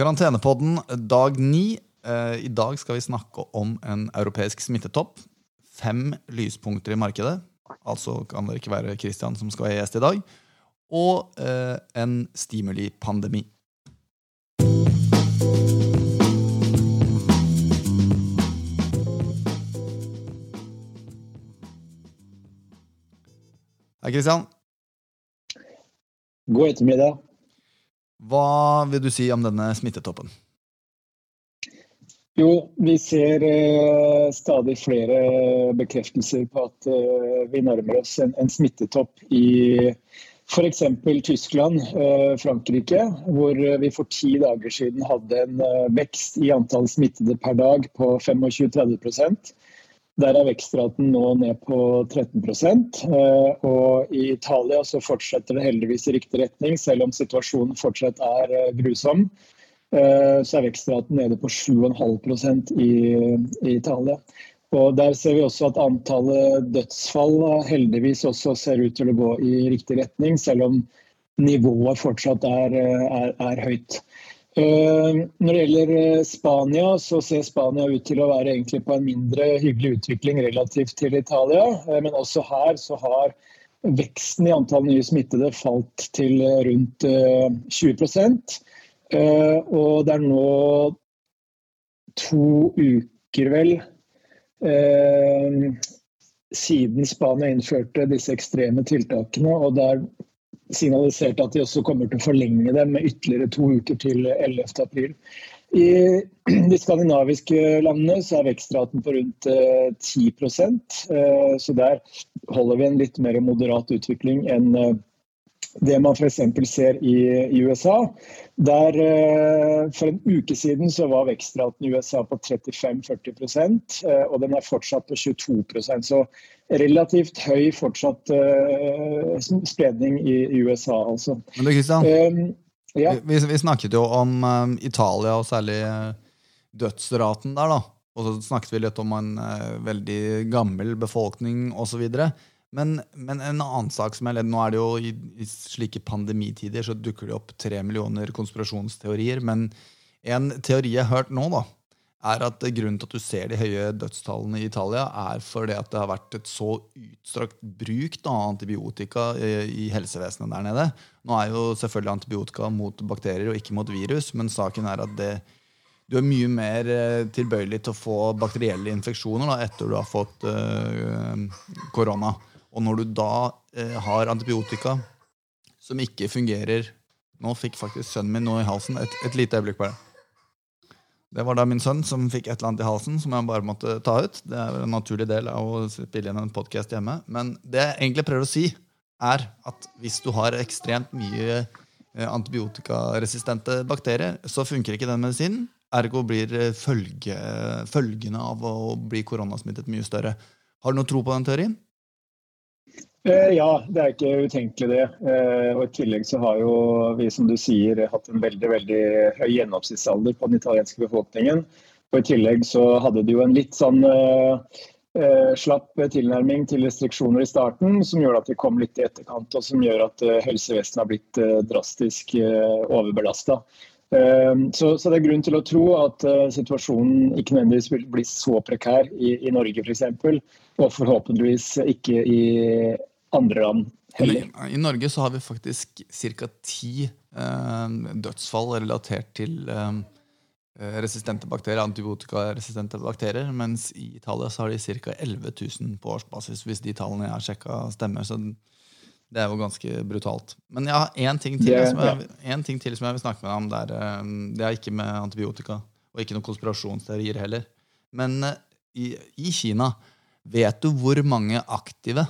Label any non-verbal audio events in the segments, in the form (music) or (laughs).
Karantenepodden dag ni. Eh, I dag skal vi snakke om en europeisk smittetopp. Fem lyspunkter i markedet. Altså kan det ikke være Christian som skal være gjest i dag. Og en en stimulipandemi. Hei, Christian. God ettermiddag. Hva vil du si om denne smittetoppen? Jo, vi ser eh, stadig flere bekreftelser på at eh, vi nærmer oss en, en smittetopp i f.eks. Tyskland, eh, Frankrike, hvor vi for ti dager siden hadde en eh, vekst i antall smittede per dag på 25-30 der er vekstraten nå ned på 13 eh, Og i Italia så fortsetter det heldigvis i riktig retning, selv om situasjonen fortsatt er eh, grusom. Eh, så er vekstraten nede på 7,5 i, i Italia. Og Der ser vi også at antallet dødsfall heldigvis også ser ut til å gå i riktig retning, selv om nivået fortsatt er, er, er høyt. Eh, når det gjelder eh, Spania, så ser Spania ut til å være på en mindre hyggelig utvikling relativt til Italia. Eh, men også her så har veksten i antall nye smittede falt til rundt 20% Og det er nå to uker, vel, siden Spania innførte disse ekstreme tiltakene. og det er signalisert at de også kommer til å forlenge dem med ytterligere to uker til 11.4. I de skandinaviske landene så er vekstraten på rundt 10 eh, eh, så der holder vi en litt mer moderat utvikling enn eh, det man f.eks. ser i, i, USA. Der For en uke siden så var vekstraten i USA på 35-40% og den er fortsatt på 22% Så relativt høy fortsatt eh, spredning i, i, USA, altså. Men du, Kristian, um, ja. vi, vi, snakket jo om um, Italia og særlig uh, dødsraten der, da. Og så snakket vi litt om en uh, veldig gammel befolkning osv. Men, men en annen sak som er ledd, nå er det jo i, i slike pandemitider så dukker det opp tre millioner konspirasjonsteorier. Men en teori jeg har hørt nå, da, er at grunnen til at du ser de høye dødstallene i Italia, er fordi at det har vært et så utstrakt bruk av antibiotika i, helsevesenet der nede. Nå er jo selvfølgelig antibiotika mot bakterier og ikke mot virus, men saken er at det, du er mye mer eh, tilbøyelig til å få bakterielle infeksjoner da, etter du har fått uh, korona. Og når du da eh, har antibiotika som ikke fungerer Nå fikk faktisk sønnen min noe i halsen. Et, et lite øyeblikk bare. Det var da min sønn som fikk et eller annet i halsen som jeg bare måtte ta ut. Det er en naturlig del av å spille inn en podkast hjemme. Men det jeg egentlig prøver å si, er at hvis du har ekstremt mye eh, antibiotikaresistente bakterier, så funker ikke den medisinen. Ergo blir eh, følge, følgene av å bli koronasmittet mye større. Har du noe tro på den teorien? Eh, ja, det er ikke utenkelig det. Eh, og I tillegg så har jo vi som du sier, hatt en veldig veldig høy gjennomsnittsalder på den italienske befolkningen. Og I tillegg så hadde de jo en litt sånn uh, slapp tilnærming til restriksjoner i starten, som gjør at de kom litt i etterkant, og som gjør at uh, helsevesenet har blitt uh, drastisk uh, overbelasta. Så, så, det er grunn til å tro at situasjonen ikke nødvendigvis vil bli så prekær i, i Norge f.eks., for og forhåpentligvis ikke i andre land heller. I, Norge så har vi faktisk ca. ti eh, dødsfall relatert til eh, resistente bakterier, antibiotikaresistente bakterier, mens i Italia så har de ca. 11 000 på årsbasis, hvis de tallene jeg har sjekka, stemmer. Så det er jo ganske brutalt. Men jeg har én ting, til, det, ja. en ting til som jeg vil snakke med deg om. Der, eh, det er ikke med antibiotika, og ikke noen konspirasjonsteorier heller. Men eh, i, i Kina, vet du hvor mange aktive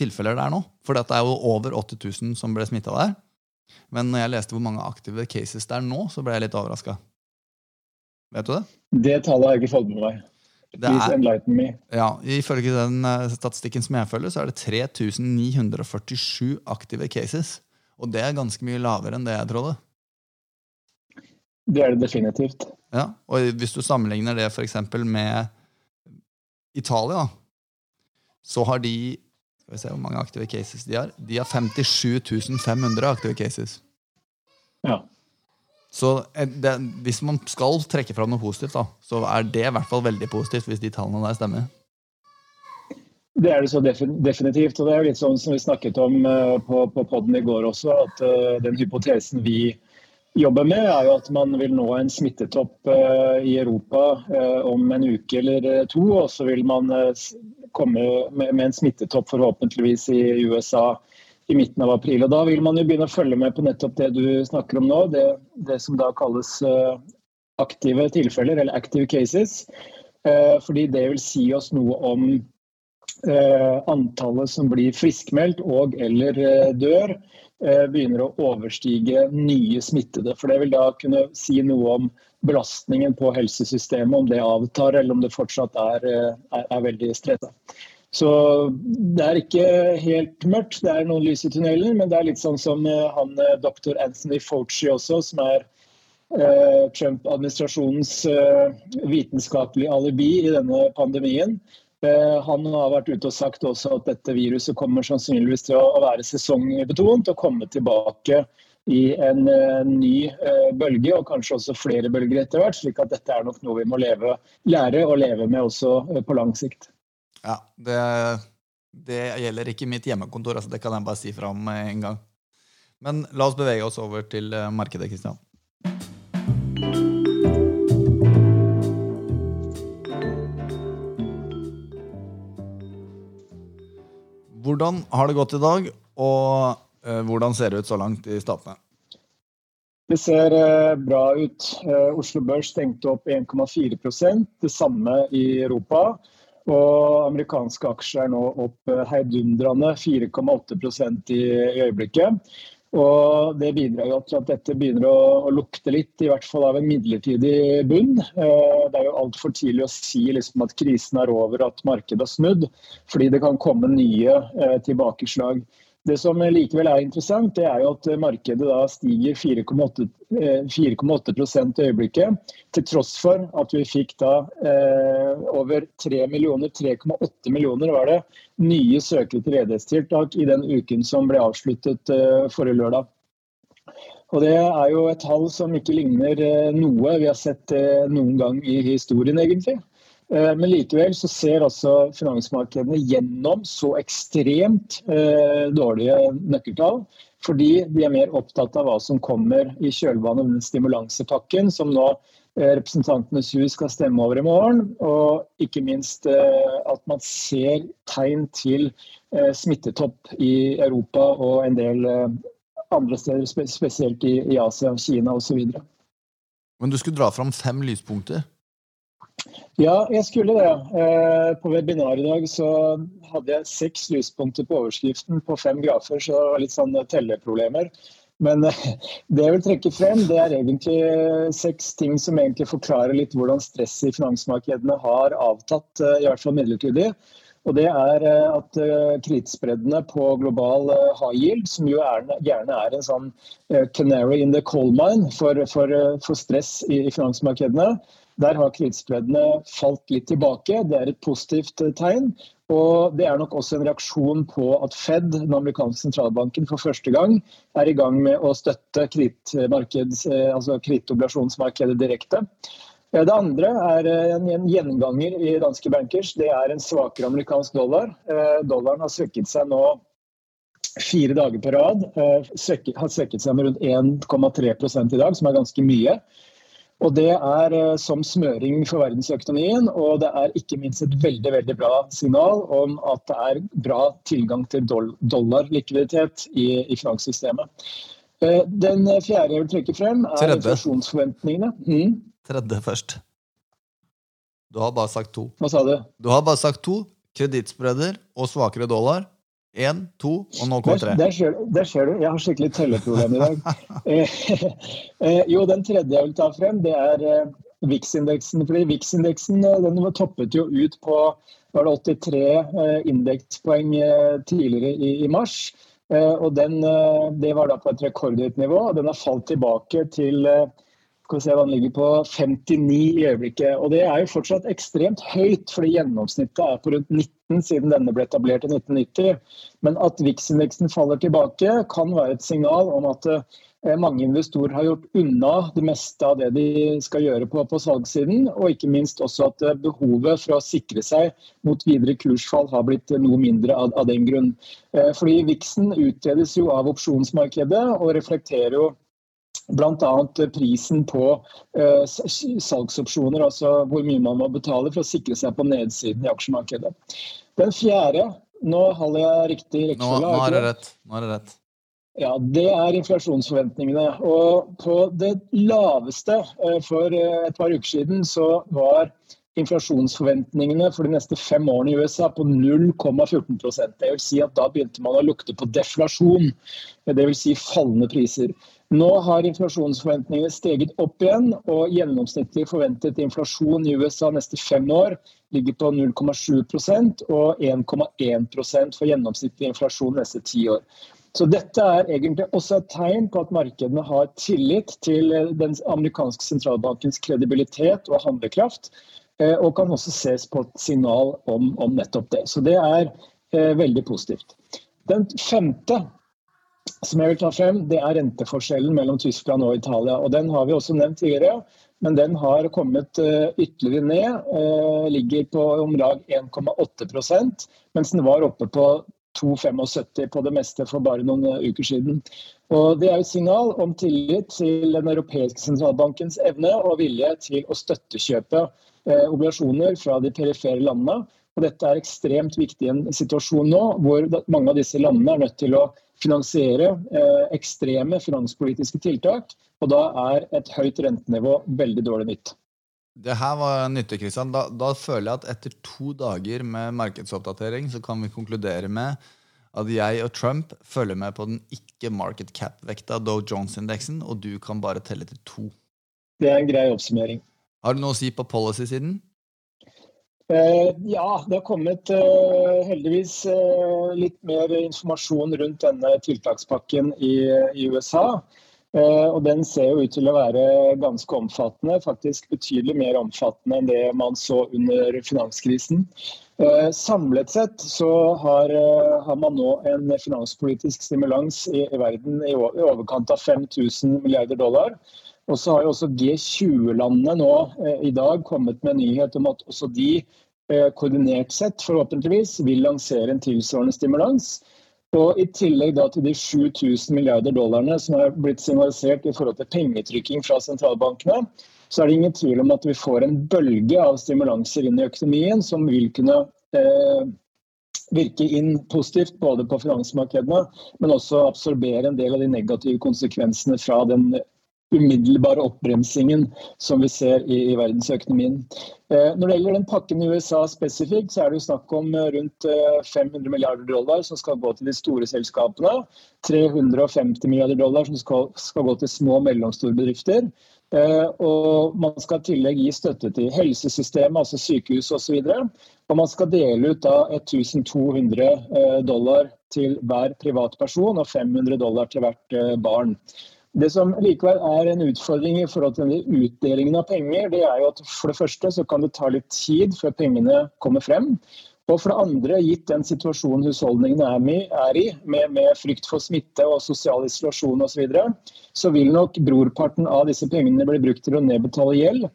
tilfeller det er nå. For det er jo over 80 000 som ble smitta der. Men når jeg leste hvor mange aktive cases det er nå, så ble jeg litt overraska. Vet du det? Det tallet har jeg ikke fått med meg. Please er, enlighten me. Ja, Ifølge den uh, statistikken som jeg følger, så er det 3947 aktive cases. Og det er ganske mye lavere enn det jeg trodde. Det er det definitivt. Ja, Og hvis du sammenligner det f.eks. med Italia, så har de skal vi se hvor mange aktive cases de har. De har 57 500 aktive cases. Ja. Så det, hvis man skal trekke fram noe positivt, da, så er det i hvert fall veldig positivt hvis de tallene der stemmer. Det er det så definitivt. og Det er litt sånn som vi snakket om på, på poden i går også, at den hypotesen vi jobber med, er jo at man vil nå en smittetopp i Europa om en uke eller to. Og så vil man komme med en smittetopp forhåpentligvis i USA i midten av april. Og Da vil man jo begynne å følge med på nettopp det du snakker om nå, det, det som da kalles aktive tilfeller, eller active cases. Fordi det vil si oss noe om antallet som blir friskmeldt og eller dør, begynner å overstige nye smittede. For Det vil da kunne si noe om belastningen på helsesystemet, om det avtar eller om det fortsatt er, er, er veldig stressa. Så det er ikke helt mørkt, det er noen lys i tunnelen, men det er litt sånn som eh, han eh, doktor Anthony Fauci også, som er eh, Trump-administrasjonens eh, vitenskapelige alibi i denne pandemien. Eh, han har vært ute og sagt også at dette viruset kommer sannsynligvis til å være sesongbetont og komme tilbake i en uh, ny uh, bølge, og kanskje også flere bølger etter hvert. slik at dette er nok noe vi må leve, lære å leve med også på lang sikt. Ja, det, det gjelder ikke mitt hjemmekontor, altså det kan jeg bare si fra om en gang. Men la oss bevege oss over til eh, markedet, Kristian. Hvordan har det gått i dag, og uh, hvordan ser det ut så langt i statene? Det ser uh, bra ut. Uh, Oslo Børs stengte opp 1,4% det samme i Europa. Og amerikanske aksjer er nå opp eh, heidundrende 4,8% i øyeblikket. Og Det bidrar jo til at dette begynner å, lukte litt, i hvert fall av en midlertidig bunn. Eh, det er jo altfor tidlig å si liksom, at krisen er over, at markedet har snudd. Fordi det kan komme nye eh, tilbakeslag. Det som likevel er interessant, det er jo at markedet da stiger 4,8 eh, i øyeblikket. Til tross for at vi fikk da eh, over 3 millioner, 3,8 millioner var det, nye søkere til ledighetstiltak i den uken som ble avsluttet eh, forrige lørdag. Og Det er jo et tall som ikke ligner eh, noe vi har sett eh, noen gang i historien, egentlig. Eh, men likevel så ser altså finansmarkedene gjennom så ekstremt eh, dårlige nøkkeltall. Fordi de er mer opptatt av hva som kommer i kjølvannet av den stimulansepakken som nå eh, Representantenes hus skal stemme over i morgen. Og ikke minst at man ser tegn til smittetopp i Europa og en del andre steder, spesielt i Asia, Kina osv. Men du skulle dra fram fem lyspunkter? Ja, jeg skulle det. Eh, på webinar i dag så hadde jeg seks lyspunkter på overskriften på fem grafer, så det var litt sånn telleproblemer. Men eh, det jeg vil trekke frem, det er egentlig seks ting som egentlig forklarer litt hvordan stresset i finansmarkedene har avtatt, eh, i hvert fall midlertidig. Og det er at kredittspreddene på global high yield, som jo er, gjerne er en sånn canary in the coal mine for, for, for stress i, i finansmarkedene, der har kredittspreddene falt litt tilbake. Det er et positivt eh, tegn. Og det er nok også en reaksjon på at Fed, den amerikanske sentralbanken, for første gang er i gang med å støtte eh, altså direkte. Eh, det andre er en gjenganger i danske bankers. Det er en svakere amerikansk dollar. Dollaren har svekket seg nå fire dager på rad. Har svekket seg med rundt 1,3 i dag, som er ganske mye. Og Det er eh, som smøring for verdensøkonomien, og det er ikke minst et veldig veldig bra signal om at det er bra tilgang til dollarlikviditet i, i finanssystemet. Eh, den fjerde jeg vil trekke frem, er Tredje. inflasjonsforventningene. Mm. Tredje først. Du har bare sagt to. Hva sa du? Du har bare sagt to. Kredittspreder og svakere dollar. Én, to, og nå kommer tre. Der, der ser du. Jeg har skikkelig telleproblem i dag. (laughs) Eh, eh, jo, den tredje jeg vil ta frem, det er eh, VIX-indeksen. fordi VIX-indeksen den toppet jo ut på var det 83 indekspoeng tidligere i, i mars. Og den, det var da på et rekordhøyt nivå. og Den har falt tilbake til skal vi se hva den ligger på 59 i øyeblikket. Og Det er jo fortsatt ekstremt høyt, fordi gjennomsnittet er på rundt 19 siden denne ble etablert i 1990. Men at VIX-indeksen faller tilbake, kan være et signal om at Eh, mange investorer har gjort unna det meste av det de skal gjøre på, på salgssiden, og ikke minst også at eh, behovet for å sikre seg mot videre kursfall har blitt noe mindre av, av den grunn. Fordi fordi Vixen utredes jo av opsjonsmarkedet og reflekterer jo bl.a. prisen på uh, salgsopsjoner, altså hvor mye man må betale for å sikre seg på nedsiden i aksjemarkedet. Den fjerde, nå holder jeg riktig rekkefølge. Nå, nå, er det rett. nå er det rett. Ja, Det er inflasjonsforventningene. Og på det laveste eh, for eh, et par uker siden så var inflasjonsforventningene for de neste fem årene i USA på 0,14% Det vil si at Da begynte man å lukte på deflasjon, dvs. Si fallende priser. Nå har inflasjonsforventningene steget opp igjen, og gjennomsnittlig forventet inflasjon i USA neste fem år ligger på 0,7% og 1,1% for gjennomsnittlig inflasjon neste ti år. Så Dette er egentlig også et tegn på at markedene har tillit til den amerikanske sentralbankens kredibilitet og handlekraft, eh, og kan også ses på et signal om, om nettopp det. Så det er eh, veldig positivt. Den femte som jeg vil ta frem, det er renteforskjellen mellom Tyskland og Italia. og Den har vi også nevnt tidligere, men den har kommet uh, ytterligere ned. Uh, ligger på om lag 1,8% mens den var oppe på 2,75 på det meste for bare noen eh, uker siden. Og Det er et signal om tillit til den europeiske sentralbankens evne og vilje til å støttekjøpe eh, obligasjoner fra de perifere landene. Og Dette er ekstremt viktig i en situasjon nå hvor mange av disse landene er nødt til å finansiere eh, ekstreme finanspolitiske tiltak. Og da er et høyt rentenivå veldig dårlig nytt. Det her var nyttig, Kristian. Da, da, føler jeg at etter to dager med markedsoppdatering så kan vi konkludere med at jeg og Trump følger med på den ikke market cap-vekta Dow Jones-indeksen, og du kan bare telle til to. Det er en grei oppsummering. Har du noe å si på policy-siden? Uh, ja, det har kommet uh, heldigvis uh, litt mer informasjon rundt denne tiltakspakken i, i USA. Eh, og Den ser jo ut til å være ganske omfattende, faktisk betydelig mer omfattende enn det man så under finanskrisen. Eh, samlet sett så har, eh, har man nå en finanspolitisk stimulans i, i verden i overkant av 5000 milliarder dollar. Og så har jo også G20-landene nå i dag kommet med nyhet om at også de koordinert sett forhåpentligvis vil lansere en tilsvarende stimulans. Og I tillegg da til de 7000 milliarder dollarene som er blitt signalisert i forhold til pengetrykking fra sentralbankene, så er det ingen tvil om at vi får en bølge av stimulanser inn i økonomien som vil kunne eh, virke inn positivt både på finansmarkedene, men også absorbere en del av de negative konsekvensene fra den umiddelbare oppbremsingen som vi ser i, i verdensøkonomien. Eh, når det gjelder den pakken i USA spesifikt, så er det jo snakk om eh, rundt 500 eh, milliarder dollar som skal gå til de store selskapene. 350 milliarder dollar som skal, skal gå til små og mellomstore bedrifter. Og man skal i tillegg gi støtte til helsesystemet, altså sykehus osv. Og, og man skal dele ut da 1200 dollar til hver privatperson og 500 dollar til hvert barn. Det som likevel er en utfordring i forhold til utdelingen av penger, det er jo at for det første så kan det ta litt tid før pengene kommer frem. Og for det andre, gitt den situasjonen husholdningene er i, med, med frykt for smitte og sosial isolasjon osv., så, videre, så vil nok brorparten av disse pengene bli brukt til å nedbetale gjeld.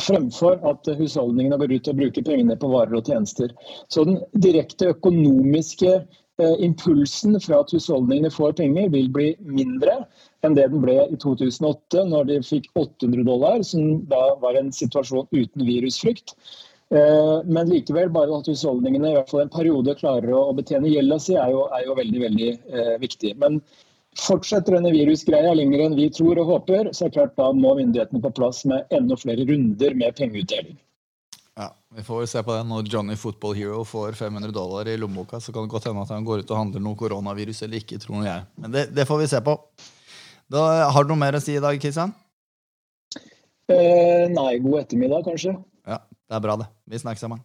Fremfor at husholdningene går ut og bruker pengene på varer og tjenester. Så den direkte økonomiske impulsen fra at husholdningene får penger, vil bli mindre enn det den ble i 2008, når de fikk 800 dollar, som da var en situasjon uten virusfrykt. Eh, men likevel, bare at husholdningene i hvert fall en periode klarer å betjene gjelda si, er jo, er jo veldig veldig eh, viktig. Men fortsetter denne virusgreia lenger enn vi tror og håper, så er det klart da må myndighetene på plass med enda flere runder med pengeutdeling. Vi får se på det. Når Johnny Football Hero får 500 dollar i lommeboka, så kan det godt hende at han går ut og handler noe koronavirus eller ikke. tror jeg. Men det, det, får vi se på. Da, har du noe mer å si i dag, Kristian? Eh, nei, god ettermiddag, kanskje. Ja, det er bra, det. Vi snakkes sammen.